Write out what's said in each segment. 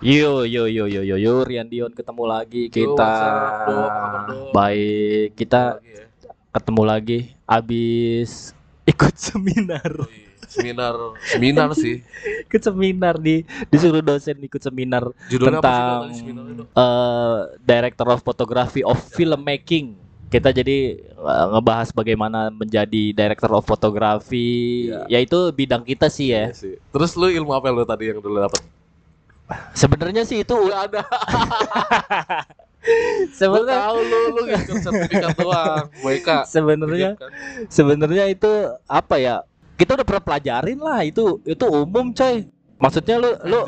Yo yo yo yo yo yo Rian Dion ketemu lagi Yo, kita. up, Do? Do? Baik, kita Lagi ya. ketemu lagi abis ikut seminar. Seminar, seminar sih. Ikut seminar di disuruh dosen ikut seminar Judulnya apa sih tentang eh, Director of Photography of Filmmaking. Kita jadi eh, ngebahas bagaimana menjadi Director of Photography, Iya. yaitu bidang kita sih ya. Iya sih. Terus lu ilmu apa lu tadi yang dulu dapat? Sebenarnya sih itu Gak ada. Sebenarnya tahu lu lu sertifikat doang. Sebenarnya sebenarnya itu apa ya kita udah pernah pelajarin lah itu itu umum coy maksudnya lu lu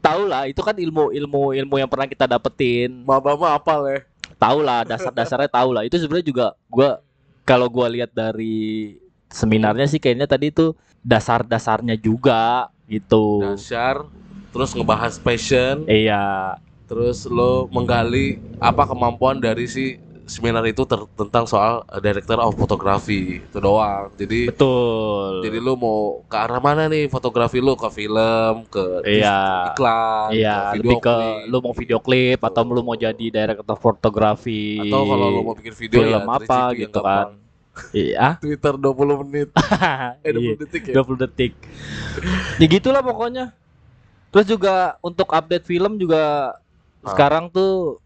tahu lah itu kan ilmu ilmu ilmu yang pernah kita dapetin Mama mah apa le? Tahu lah dasar dasarnya tahu lah itu sebenarnya juga gua kalau gua lihat dari seminarnya sih kayaknya tadi itu dasar dasarnya juga gitu Dasar. Terus ngebahas passion. iya Terus lu menggali apa kemampuan dari si seminar itu ter- tentang soal uh, director of photography itu doang. Jadi betul Jadi lu mau ke arah mana nih fotografi lu ke film, ke Iya. iklan, Iya, ke lebih ke klip. lu mau video klip atau lu mau jadi director fotografi atau kalau lu mau bikin video film ya apa 3GP yang gitu kan. Iya. Twitter 20 menit, eh 20 Iya, detik ya. 20 detik. ya gitulah pokoknya. Terus juga untuk update film juga Ah. sekarang tuh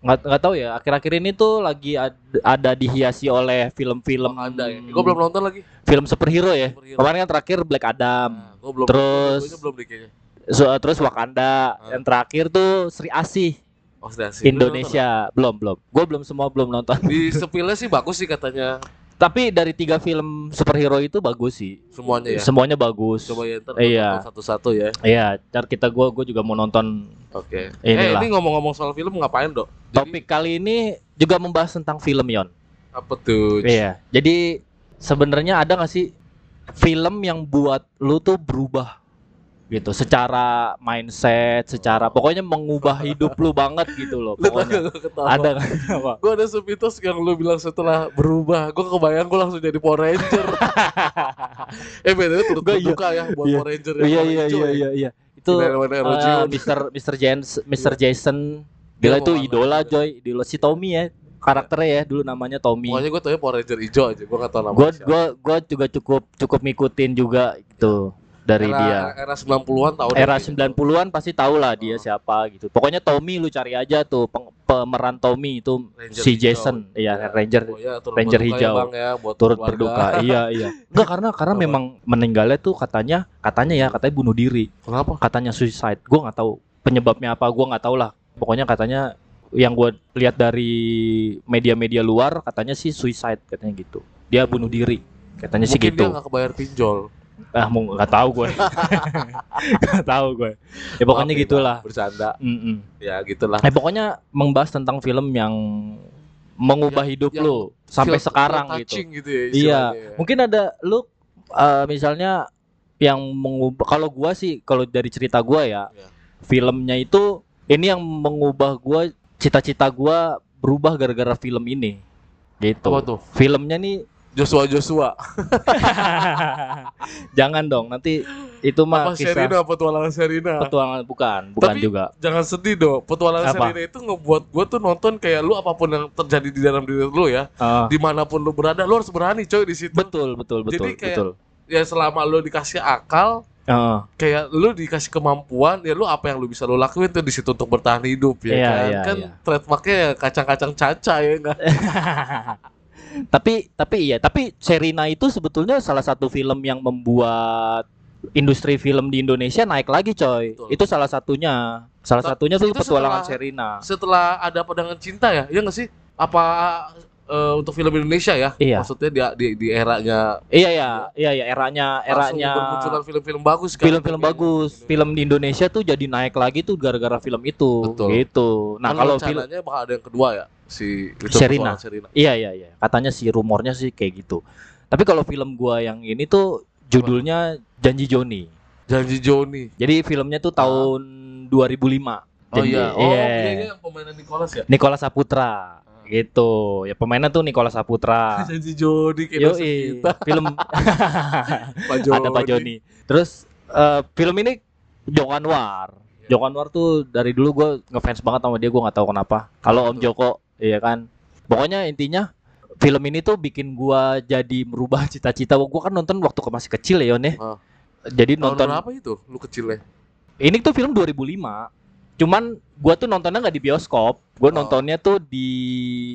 nggak nggak tahu ya akhir-akhir ini tuh lagi ada, ada dihiasi oleh film-film Ada ya. Gua belum nonton lagi. film superhero ya. Superhero. Kemarin kan terakhir Black Adam. Nah, gua belum Terus- gua belum deh kayaknya. So, terus Wakanda. Ah. Yang terakhir tuh Sri Asih Oh. Indonesia. Belum belum. Gue belum semua belum nonton. Di sepilnya sih bagus sih katanya Tapi dari tiga film superhero itu bagus sih. semuanya ya. Semuanya bagus. Coba ya ntar Iya. satu-satu ya. Iya, ntar kita gua gua juga mau nonton Oke. Eh, Inilah. ini ngomong-ngomong soal film ngapain, Dok? Jadi, topik kali ini juga membahas tentang film Yon. apa tuh? Iya. Jadi sebenarnya ada nggak sih film yang buat lu tuh berubah gitu secara mindset, secara pokoknya mengubah hidup lu banget gitu loh. Pokoknya gua ada apa? Gue ada sepitos yang lu bilang setelah berubah Gue kebayang gue langsung jadi Power Ranger Eh btw turut Gua iya. berduka ya Buat Iya. Power Ranger yang Iya iya iya ya. iya iya. Itu Erosion. Mr. Mr. James, Mr. Jason Gila itu idola. Joy, idola si Tommy ya. Karakternya ya dulu namanya Tommy. Pokoknya gue tau ya Power Ranger hijau aja Gue gak tau nama Gua gua gua juga cukup cukup ngikutin juga gitu dari era, dia. Era 90-an tahun Era 90-an pasti tahu lah dia Oh. siapa gitu. Pokoknya Tommy lu cari aja tuh peng- pemeran Tommy itu Ranger si hijau. Jason, iya Ranger turut Ranger berduka hijau. ya, bang, ya, buat turut berduka. iya iya. Enggak karena karena Apa? memang meninggalnya tuh katanya katanya ya katanya bunuh diri, Kenapa? katanya suicide. Gua nggak tahu penyebabnya apa, gua nggak tahu lah. Pokoknya katanya yang gue lihat dari media-media luar katanya sih suicide katanya gitu. Dia bunuh diri. Katanya sih Mungkin gitu. dia gak kebayar pinjol Ah, mau nggak tahu gue. Nggak tahu gue. Ya pokoknya Maaf ya, gitulah. Bercanda Mm-mm. Ya gitulah Eh pokoknya membahas tentang film yang mengubah Yang- hidup yang lu sampai sekarang gitu. gitu ya Iya, ya. mungkin ada lu eh, misalnya yang mengubah kalau gua sih kalau dari cerita gua ya, Iya. filmnya itu ini yang mengubah gua cita-cita gua berubah gara-gara film ini. Gitu. Apa tuh? Filmnya nih Joshua Joshua. Jangan dong nanti itu mah apa kisah Sherina petualangan Sherina petualangan bukan, bukan Tapi- juga. jangan sedih dong petualangan Apa? Sherina itu ngebuat gue tuh nonton kayak lu apa pun yang terjadi di dalam diri lu ya. Ah, di mana pun lu berada lu harus berani coy di situ. Betul, betul, betul, Jadi kayak- betul. ya selama lu dikasih akal Ah, kayak lu dikasih kemampuan ya lu apa yang lu bisa lu lakuin tuh di situ untuk bertahan hidup ya Iya, kan? iya, kan iya. trademarknya ya kacang-kacang caca ya enggak tapi tapi iya tapi Serina itu sebetulnya salah satu film yang membuat industri film di Indonesia naik lagi coy. Betul. itu salah satunya. Salah Ta- satunya tuh itu petualangan setelah- Serina setelah ada pedangan cinta ya? Ya nggak sih? Apa eh, untuk film Indonesia ya. Iya. maksudnya di di, di eranya iya ya iya ya eranya eranya bermunculan film-film bagus kan. Film-film bagus. film di Indonesia tuh jadi naik lagi tuh gara-gara film itu. Betul. gitu. Nah Kan kalau film rencananya bakal ada yang kedua ya si petualangan Sherina. Iya iya iya. Katanya sih rumornya sih kayak gitu. Tapi kalau film gua yang ini tuh judulnya Janji Joni. Janji Joni. Jadi filmnya tuh tahun 2005. oh Janji- iya oh iya. iya iya yang pemainan Nicholas ya? Nicola Saputra. Gitu. Ya pemainnya tuh Nicola Saputra. janji Joni kayak kita film Pak Joni ada Pak Joni. Terus eh, film ini Joko Anwar. Joko Anwar tuh dari dulu gue ngefans banget sama dia, gue nggak tahu kenapa. Kalau Om Joko, iya kan. Pokoknya intinya film ini tuh bikin gua jadi merubah cita-cita. Gua kan nonton waktu ke masih kecil ya, Yon ya. Ah. Jadi Tahun nonton berapa itu? Lu kecilnya? ini tuh film 2005. Cuman gua tuh nontonnya nggak di bioskop. Gua Oh. nontonnya tuh di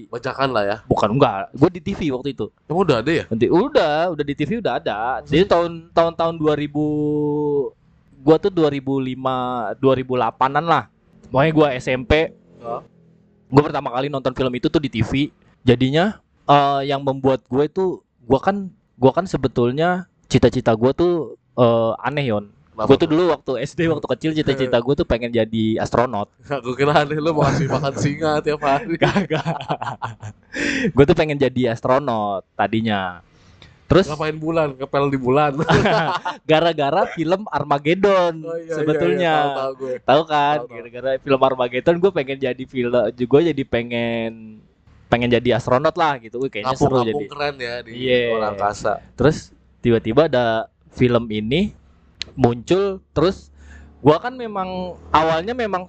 Bacakan lah ya. bukan enggak, gua di TV waktu itu. Emang udah ada ya? Nanti udah, udah di TV udah ada. Jadi tahun tahun-tahun 2000 gua tuh 2005 2008-an lah. Pokoknya gua SMP. Oh. Gua pertama kali nonton film itu tuh di TV. Jadinya eh, yang membuat gue tuh gua kan gua kan sebetulnya cita-cita gua tuh eh, aneh yon. Kenapa Gue tuh dulu waktu SD waktu kecil cita-cita gue tuh pengen jadi astronot. Aku kira aneh lu mau kasih makan singa tiap hari. Kagak. gue tuh pengen jadi astronot tadinya. Terus Ngapain bulan? Ngepel di bulan. gara-gara film Armageddon Oh, iya, iya, sebetulnya. iya, gue. Tahu kan? Tahu, tahu. Gara-gara film Armageddon gue pengen jadi film gue jadi pengen pengen jadi astronot lah gitu. Wih, kayaknya seru Kampung-kampung jadi. keren ya di Iya. luar angkasa. Terus tiba-tiba ada film ini muncul terus gua kan memang awalnya memang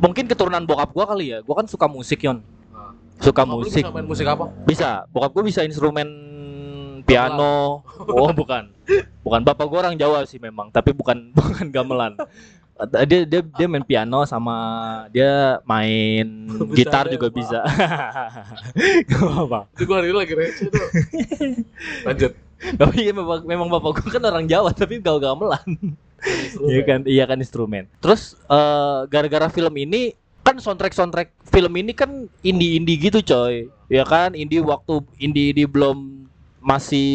mungkin keturunan bokap gua kali ya. Gua kan suka musik, Yon. Ah. Suka Bokap musik. Bisa main musik apa? Bisa. Bokap gue bisa instrumen piano. Oh, bukan. Bukan bapak gue orang Jawa sih memang, tapi bukan bukan gamelan. Dia dia dia main piano sama dia main Bisa gitar ada juga bisa. Gak apa. Itu gua hari ini lagi receh tuh. Lanjut. Tapi iya, memang, memang bapak gue kan orang Jawa tapi gak gamelan. Iya kan, iya kan instrumen. Terus eh, gara-gara film ini kan soundtrack soundtrack film ini kan indie indie gitu coy, ya kan indie waktu indie indie belum masih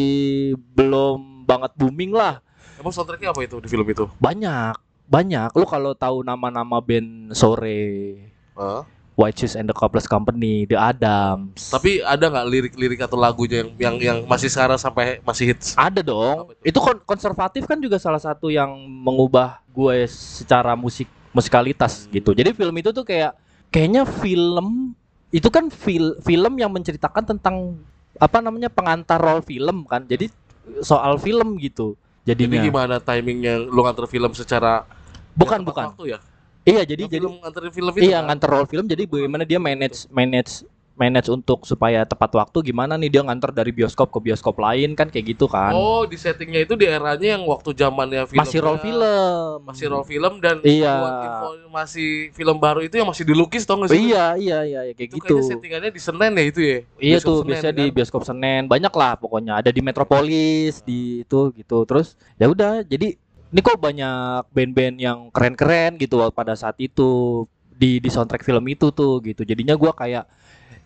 belum banget booming lah. Emang soundtracknya apa itu di film itu? Banyak banyak. Lu kalau tahu nama-nama band sore, Hah? White Shoes and the Couples Company, The Adams. Tapi ada nggak lirik-lirik atau lagunya yang yang yang masih sekarang sampai masih hits? ada dong. Itu kon- konservatif kan juga salah satu yang mengubah gue secara musik musikalitas gitu. Jadi film itu tuh kayak kayaknya film itu kan fil- film yang menceritakan tentang apa namanya pengantar role film kan. Jadi soal film gitu. Jadi Jadinya. gimana timingnya lu nganter film secara bukan ya, bukan. waktu ya? Iya, jadi Jadi jadi film nganterin film itu. iya kan? nganter role film jadi bagaimana dia manage manage manage untuk supaya tepat waktu gimana nih dia nganter dari bioskop ke bioskop lain kan kayak gitu kan. Oh, di settingnya itu di eranya yang waktu zamannya film masih role film. masih roll film dan Iya. informasi film baru itu yang masih dilukis tau gak sih? Iya, iya, iya, iya, kayak Itu gitu. kayaknya settingannya di Senen ya itu ya? Iya Bioskop tuh Senen, biasanya di kan? bioskop Senen banyak lah pokoknya ada di Metropolis di itu gitu terus ya udah jadi ini kok banyak band-band yang keren-keren gitu pada saat itu di di soundtrack film itu tuh gitu jadinya gua kayak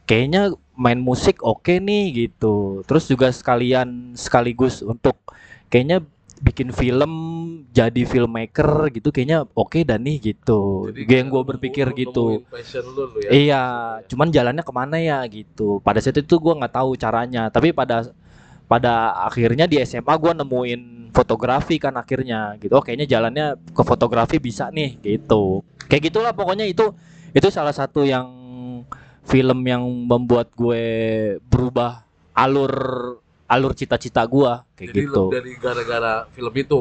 kayaknya main musik oke nih gitu terus juga sekalian sekaligus untuk kayaknya bikin film jadi filmmaker gitu kayaknya oke dan nih gitu Jadi yang gue berpikir gitu lu, lu ya. Iya, cuman jalannya ke mana ya gitu. Pada saat itu gua nggak tahu caranya, tapi pada pada akhirnya di SMA gua nemuin fotografi kan akhirnya gitu. Oh kayaknya jalannya ke fotografi bisa nih gitu. Kayak gitulah pokoknya itu itu salah satu yang film yang membuat gue berubah alur alur cita-cita gua kayak Jadi gitu. dari gara-gara film itu.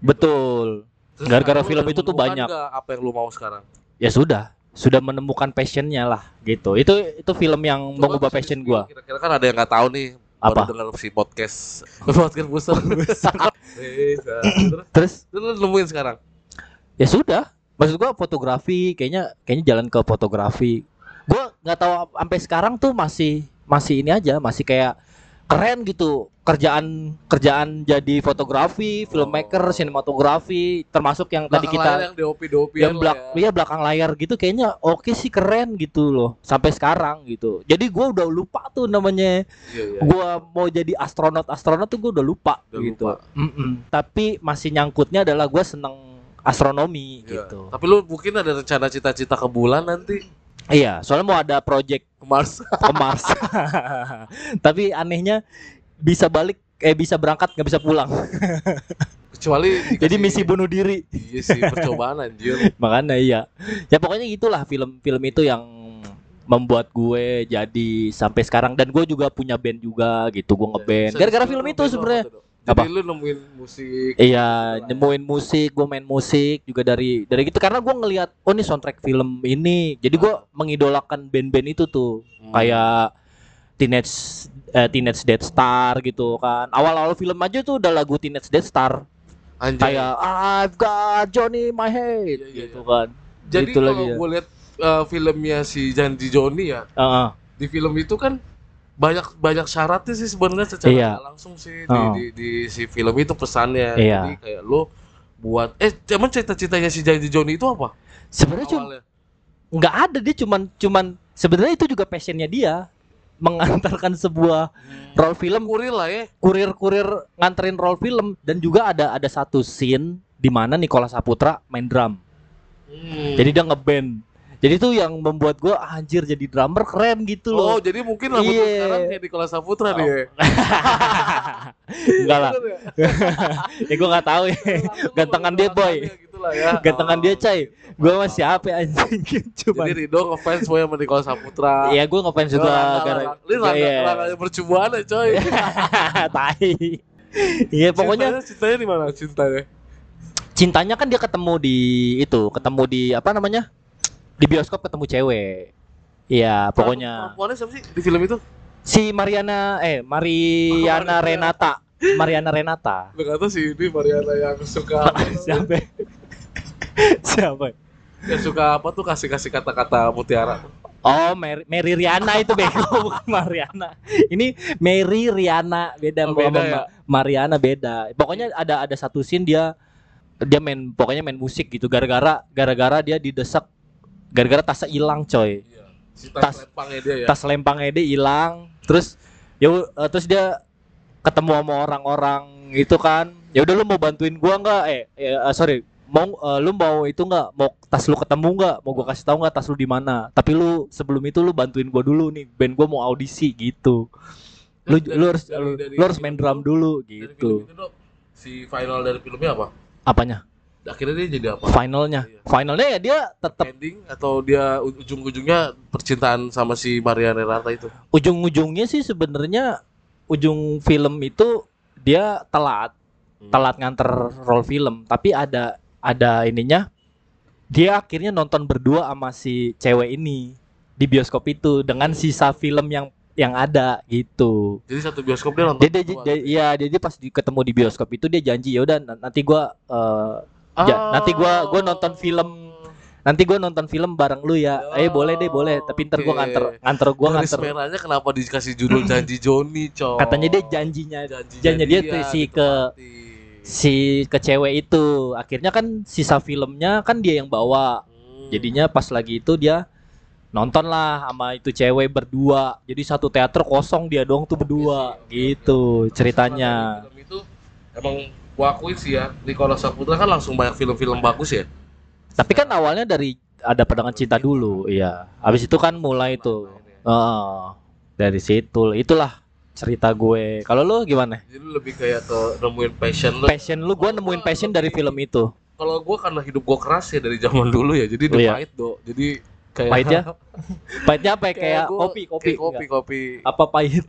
Betul. Gara-gara film itu tuh banyak. apa yang lu mau sekarang? Ya sudah, sudah menemukan passionnya lah gitu. Itu itu film yang Coba mengubah passion gua. Kira-kira kan ada yang nggak tahu nih. Apa? Baru dengar si podcast. podcast Terus terus lu nemuin sekarang. ya sudah maksud gua fotografi kayaknya kayaknya jalan ke fotografi gua nggak tahu sampai sekarang tuh masih masih ini aja masih kayak keren gitu kerjaan kerjaan jadi fotografi filmmaker sinematografi termasuk yang tadi Belakang layar kita yang yang belak iya belakang layar gitu kayaknya oke sih keren gitu loh sampai sekarang gitu jadi gua udah lupa tuh namanya Iya, iya. gua mau jadi astronot astronot tuh gua udah lupa Udah gitu lupa. Mm-mm. tapi masih nyangkutnya adalah gua seneng astronomi Iya. gitu Tapi lu mungkin ada rencana cita-cita ke bulan nanti iya soalnya mau ada project ke Mars. ke Mars. Tapi anehnya bisa balik eh bisa berangkat nggak bisa pulang. Kecuali jadi misi bunuh diri. Iya sih percobaan anjir. makanya iya. Ya pokoknya gitulah film-film itu yang membuat gue jadi sampai sekarang. Dan gue juga punya band juga gitu gue ngeband. Bisa gara-gara di-spill film itu sebenarnya? Jadi Apa? lu nemuin musik. Iya, nemuin musik, gue main musik juga dari dari gitu karena gue ngelihat oh ini soundtrack film ini. Jadi gue mengidolakan band-band itu tuh. Hmm. Kayak Teenage eh, Teenage Death Star gitu kan. Awal-awal film aja tuh udah lagu Teenage Death Star. Anjay. Kayak I've got Johnny in my head Iya, iya, gitu kan. Jadi Itu kalau ya. gue lihat uh, filmnya si Janji Joni ya, Heeh. di film itu kan banyak banyak syaratnya sih sebenarnya secara Iya. langsung sih di, Oh. di, di si film itu pesannya. Iya. Jadi kayak lu buat eh emang cita-citanya si Janji Joni itu apa? Sebenarnya cuma nggak ada dia cuman cuman sebenarnya itu juga passionnya dia mengantarkan sebuah role film Kurir lah ya. kurir-kurir nganterin roll film dan juga ada ada satu scene di mana Nicola Saputra main drum. Hmm. Jadi dia ngeband. Jadi itu yang membuat gua "Ah, anjir jadi drummer keren gitu Oh, loh. jadi mungkin lu Iya. sekarang kayak Nicola Saputra Oh. nih. Enggak lah. Bener ya? gua nggak tahu ya. Gantengan dia boy. Gitu ya. Gantengan dia Oh, cai. gitu. Gua mah siapa ya anjing cuman. Jadi Rido ngefans boy sama Nicola Saputra. Iya gua ngefans juga gara Ini Iya. rangganya percobaan ya coy. Tai. Iya pokoknya cintanya di mana cintanya? cintanya kan dia ketemu di itu, ketemu di apa namanya? Di bioskop ketemu cewek. Iya, pokoknya Perempuannya siapa sih di film itu? si Mariana eh Mariana. Renata. Mariana Renata. Lu kata si ini Mariana yang suka Siapa? Siapa? yang suka apa tuh kasih-kasih kata-kata mutiara. Oh, Mary, Mary Riana itu bego bukan Mariana. Ini Mary Riana beda Oh, beda ya? Mariana beda. Pokoknya ada ada satu scene dia dia main pokoknya main musik gitu gara-gara gara-gara dia didesak gara-gara tasnya hilang coy. Iya. Si Tas- tas lempangnya dia ya. tas lempangnya dia hilang. Terus ya u- eh, terus dia ketemu sama orang-orang itu kan. Ya udah lu mau bantuin gua nggak? Eh, eh, eh, sorry. Mau eh, lu mau itu nggak? Mau tas lu ketemu nggak? Mau gua kasih tahu nggak tas lu di mana? Tapi lu sebelum itu lu bantuin gua dulu nih. Band gua mau audisi gitu. Lu Dari- lu harus dari- lu, dari lu harus main drum dulu Dari film gitu. itu, Dok, si final dari filmnya apa? apanya Akhirnya dia jadi apa? finalnya Iya. finalnya ya dia tetap Ending atau dia ujung-ujungnya percintaan sama si Maria Renata itu? ujung-ujungnya sih sebenarnya ujung film itu dia telat Hmm. telat nganter roll film tapi ada ada ininya dia akhirnya nonton berdua sama si cewek ini di bioskop itu dengan sisa film yang yang ada gitu Jadi satu bioskop dia nonton. dia, dia, dia- iya dia, dia pas di- ketemu di bioskop itu dia janji ya udah nanti gua eh, ja- nanti gua- gua nonton film. Nanti gua nonton film bareng lu ya. Eh boleh deh boleh. Tapi ntar gua Oke. nganter nganter gua Garis nganter. merahnya kenapa dikasih judul janji Joni, coy? katanya dia janjinya janji janjinya dia tuh si ke ditepati. si ke cewek itu. Akhirnya kan sisa filmnya kan dia yang bawa. Hmm. jadinya pas lagi itu dia nonton lah sama itu cewek berdua. Jadi satu teater kosong dia doang tuh berdua. sih, oke, gitu Terus ceritanya. Film itu emang gua akuin sih ya, Nicola Saputra kan langsung banyak film-film bagus ya. tapi kan awalnya dari ada pedangan cinta dulu iya habis itu kan mulai tuh Heeh. dari situ itulah cerita gue kalau lu gimana Jadi lebih kayak ke nemuin passion lu. passion lu gue nemuin passion dari film itu Kalau gua karena hidup gua keras ya dari zaman dulu ya, jadi Oh, iya. pahit do. Jadi kayak pahitnya pahitnya apa ya kayak gua- kopi kopi kayak kopi enggak. kopi apa pahit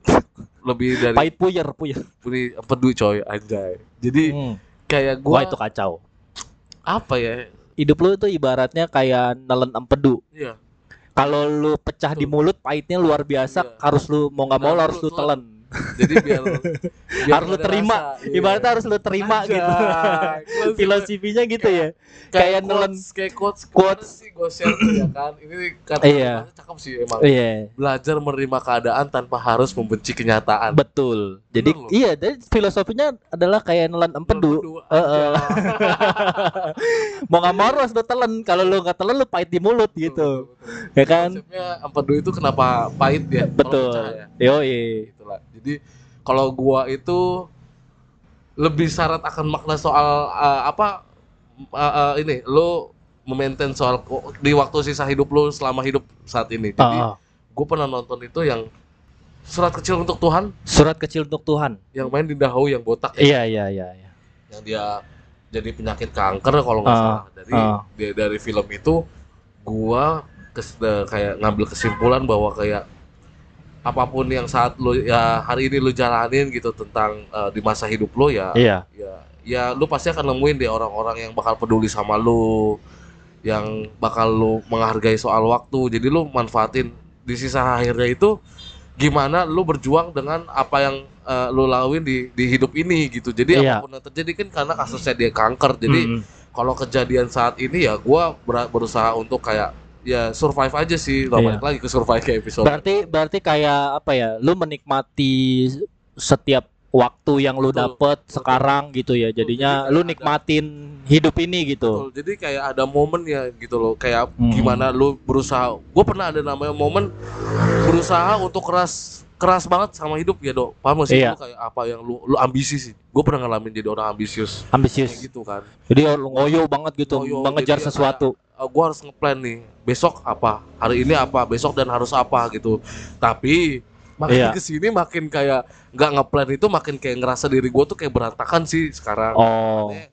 lebih dari pahit puyer puyer puri empedu coy anjay. Jadi Hmm. kayak Wah gua itu kacau. apa ya? Hidup lu tuh ibaratnya kayak nelen empedu. Iya. Kalau lu pecah di Betul. mulut pahitnya luar biasa, Iya. harus lu mau nggak mau Nah, lu harus lu lu telan. Jadi biar, biar Harus lu terima. rasa, iya. Ibaratnya harus lu terima Anjay. gitu. Filosofinya gitu ya. kayak nelen kayak quotes quotes. sih gue share tuh ya kan ini kata Iya. cakep sih emang Iya, belajar menerima keadaan tanpa harus membenci kenyataan betul. Jadi Bener iya, jadi filosofinya adalah kayak nelan empedu. Heeh. mau nggak mau harus lu telan. Kalau lu nggak telan lu pahit di mulut gitu. Ya kan? konsepnya empedu itu kenapa pahit ya Betul. pecah ya? Yoi. Itulah. jadi kalau gua itu lebih syarat akan makna soal uh, apa uh, uh, ini lo memaintain soal di waktu sisa hidup lo selama hidup saat ini jadi Ah, gue pernah nonton itu yang surat kecil untuk Tuhan surat kecil untuk Tuhan. yang main di Dahu yang botak ya, Iya, iya, iya, iya. yang dia jadi penyakit kanker kalau nggak Ah, salah dari ah. dia dari film itu gua kes, de- kayak ngambil kesimpulan bahwa kayak apa pun yang saat lu ya hari ini lu jalanin gitu tentang eh, di masa hidup lu ya Iya. ya ya lu pasti akan nemuin deh orang-orang yang bakal peduli sama lu yang bakal lu menghargai soal waktu jadi lu manfaatin di sisa akhirnya itu gimana lu berjuang dengan apa yang eh, lu lakuin di di hidup ini gitu jadi Iya. apa pun yang terjadi kan karena kasusnya dia kanker jadi Mm-mm. kalau kejadian saat ini ya gua ber- berusaha untuk kayak ya survive aja sih Iya. balik lagi ke survive kayak episode berarti berarti kayak apa ya? Lu menikmati setiap waktu yang lu Betul, dapet betul. sekarang gitu ya. Jadinya Jadi lu nikmatin hidup ini gitu. Betul, jadi kayak ada momennya gitu loh kayak Hmm. gimana lu berusaha gue pernah ada namanya momen berusaha untuk keras keras banget sama hidup ya dok. Paham gak sih? Iya. lu kayak apa yang lu lu ambisi sih. Gue pernah ngalamin jadi orang ambisius. Ambisius. kayak gitu kan. Jadi lu ngoyo banget gitu Ngoyo, mengejar jadi ya sesuatu. gue harus ngeplan nih besok apa? Hari ini apa? Besok dan harus apa? gitu. Tapi makin Iya. ke sini makin kayak nggak ngeplan itu makin kayak ngerasa diri gue tuh kayak berantakan sih sekarang. Oh. Makanya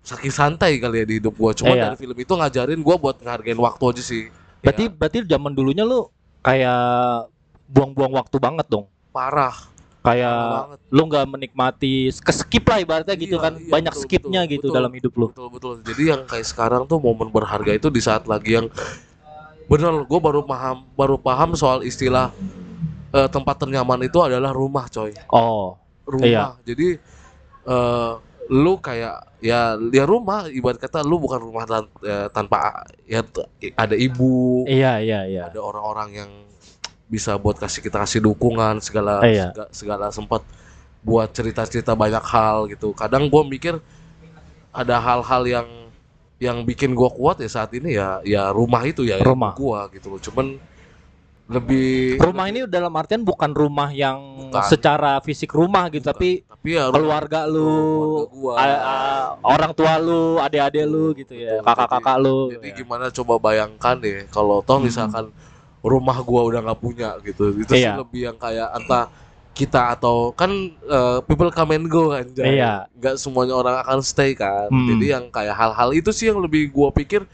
saking santai kali ya di hidup gue cuma Iya. dari film itu ngajarin gue buat ngehargain waktu aja sih. Berarti Ya, berarti zaman dulunya lu kayak buang-buang waktu banget dong. parah Kayak banget lu nggak menikmati keskip lah ibaratnya gitu Iya, kan. iya, Banyak betul, skipnya betul, gitu betul. dalam hidup lu. betul betul jadi yang kayak sekarang tuh momen berharga itu di saat lagi yang bener gue baru paham baru paham soal istilah eh, tempat ternyaman itu adalah rumah coy Oh. rumah Iya. jadi eh, lu kayak ya ya rumah ibarat kata lu bukan rumah tan- ya, tanpa ya ada ibu Iya, iya, iya. ada orang-orang yang bisa buat kasih kita kasih dukungan segala Iya. sega- segala sempat buat cerita-cerita banyak hal gitu kadang gue mikir ada hal-hal yang yang bikin gue kuat ya saat ini ya ya rumah itu ya Rumah. gue gitu loh cuman lebih Rumah ini dalam artian bukan rumah yang Bukan. secara fisik rumah gitu, Bukan. tapi tapi ya rumah- keluarga lu, keluarga gua. a- a- orang tua lu, adik-adik lu gitu ya, kakak-kakak lu. Jadi ya. gimana coba bayangkan deh kalau toh Hmm. Rumah gua udah nggak punya gitu. Itu sih Iya. lebih yang kayak entah kita atau kan eh, people come and go kan. Jay. Iya. Nggak semuanya orang akan stay kan. Hmm. Jadi yang kayak hal-hal itu sih yang lebih gua pikir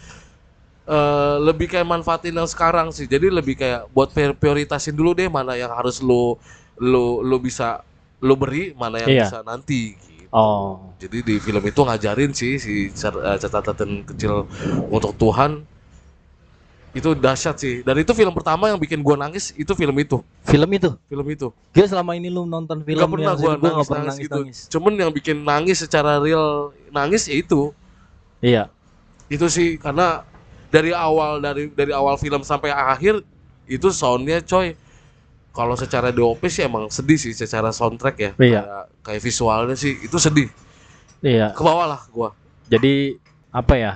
eh, lebih kayak manfaatin yang sekarang sih. Jadi lebih kayak buat prior- prioritasin dulu deh mana yang harus lu lu lu bisa lu beri, mana yang Iya. bisa nanti gitu. Oh. Jadi di film itu ngajarin sih si eh, catatan kecil untuk Tuhan itu dahsyat sih. Dan itu film pertama yang bikin gua nangis itu film itu, Film itu. film itu. Gila selama ini lu nonton film Gak pernah gua gua nggak nangis, pernah nangis, nangis, gitu. nangis. Cuman yang bikin nangis secara real nangis ya itu. Iya. Itu sih karena dari awal dari dari awal film sampai akhir itu soundnya coy. Kalau secara DOP sih emang sedih sih secara soundtrack ya. Iya. Kayak, kayak visualnya sih itu sedih. Iya. Ke bawah lah gua. Jadi apa ya?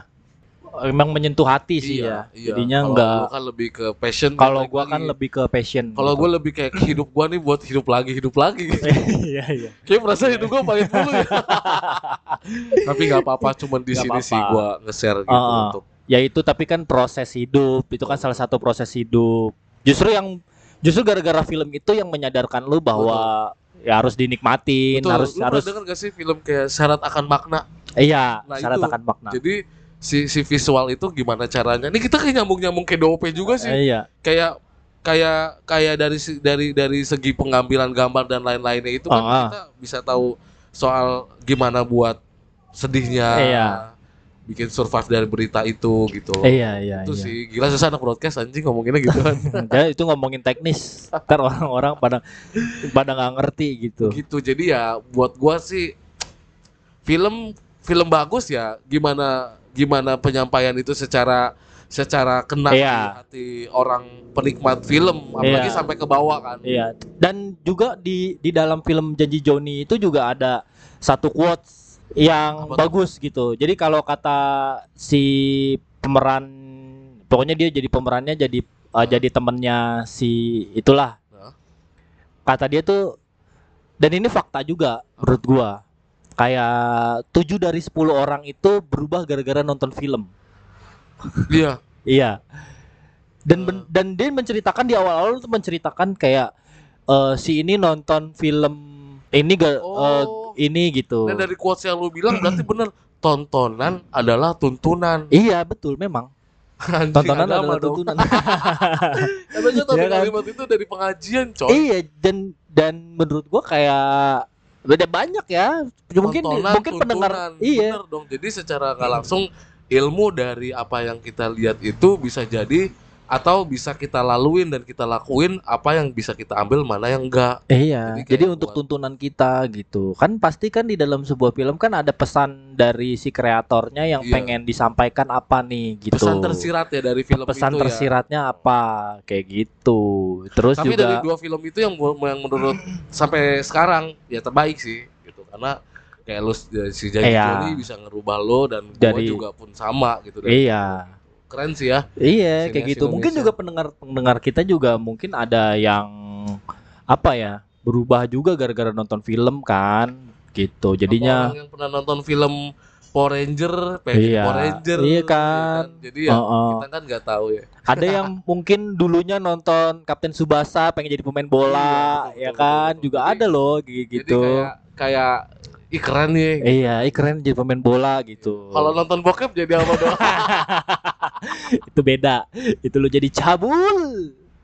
Emang menyentuh hati sih ya. iya. Jadinya Kalau enggak lu kan lebih ke passion. kalau gua lagi. kan lebih ke passion. Kalau gue lebih kayak hidup gua nih buat hidup lagi, hidup lagi. Iya, iya. Kayak merasa hidup gua pahit mulu ya. tapi nggak apa-apa, cuman di Nggak sini apa-apa. sih gua nge-share gitu ah. untuk Ya itu tapi kan proses hidup, itu kan salah satu proses hidup. Justru yang justru gara-gara film itu yang menyadarkan lu bahwa ya harus dinikmatin, Betul, harus lu harus denger gak sih film kayak syarat akan makna? iya, Nah, syarat itu. akan makna. Jadi si si visual itu gimana caranya? Ini kita kayak nyambung-nyambung ke DOP juga sih. Eh, iya. Kayak kayak kayak dari dari dari segi pengambilan gambar dan lain-lainnya itu kan Ah, ah. kita bisa tahu soal gimana buat sedihnya. Iya. Bikin survive dari berita itu gitu. Iya, iya, itu iya. sih gila susah anak broadcast anjing ngomonginnya gitu kan Jadi itu ngomongin teknis, ntar orang-orang pada pada nggak ngerti gitu. gitu jadi ya buat gua sih film film bagus ya gimana gimana penyampaian itu secara secara kena Iya. hati orang penikmat film apalagi Iya. sampai ke bawah kan Iya. Dan juga di di dalam film Janji Joni itu juga ada satu quotes yang Apa bagus gitu. Jadi kalau kata si pemeran pokoknya dia jadi pemerannya jadi uh, jadi temennya si itulah. Kata dia tuh dan ini fakta juga menurut gua. Kayak 7 dari 10 orang itu berubah gara-gara nonton film. iya Iya. Dan ben- dan dia menceritakan di awal-awal tuh menceritakan kayak eh, si ini nonton film ini gak eh, Oh. ini gitu. dan dari quotes yang lu bilang berarti bener tontonan adalah tuntunan Iya betul memang. Anjing, tontonan adalah dong. tuntunan Katanya tadi Iya kan? kalimat itu dari pengajian, coy. iya dan dan menurut gua kayak beda banyak ya mungkin Tontonan, mungkin pendengar tuntunan. iya Bener dong. Jadi secara nggak langsung ilmu dari apa yang kita lihat itu bisa jadi atau bisa kita laluin dan kita lakuin apa yang bisa kita ambil mana yang enggak. Iya, Jadi jadi, kayak untuk buat- tuntunan kita gitu. Kan pasti kan di dalam sebuah film kan ada pesan dari si kreatornya yang Iya. pengen disampaikan apa nih gitu. Pesan tersirat ya dari film Pesan itu ya. tersiratnya apa kayak gitu. Terus Tapi dari juga dua film itu yang yang menurut sampai sekarang ya terbaik sih gitu karena kayak lu si Jadi Iya. Johnny bisa ngerubah lo dan gua Dari- juga pun sama gitu. Dan iya. Keren sih ya. Iya, kayak gitu. Mungkin juga pendengar-pendengar kita juga mungkin ada yang apa ya? Berubah juga gara-gara nonton film kan gitu. Apa Jadinya orang yang pernah nonton film Power Ranger, pengen Iya. Power Ranger. Iya ya kan. Jadi ya Heeh. kita kan nggak tahu ya. ada yang mungkin dulunya nonton Kapten Subasa pengen jadi pemain bola Iya, betul, ya betul, kan betul. juga Jadi- ada loh kayak Jadi gitu kayak kayak ih keren nih. iya ih keren jadi pemain bola gitu Kalau nonton bokep jadi apa dong? itu beda itu lo jadi cabul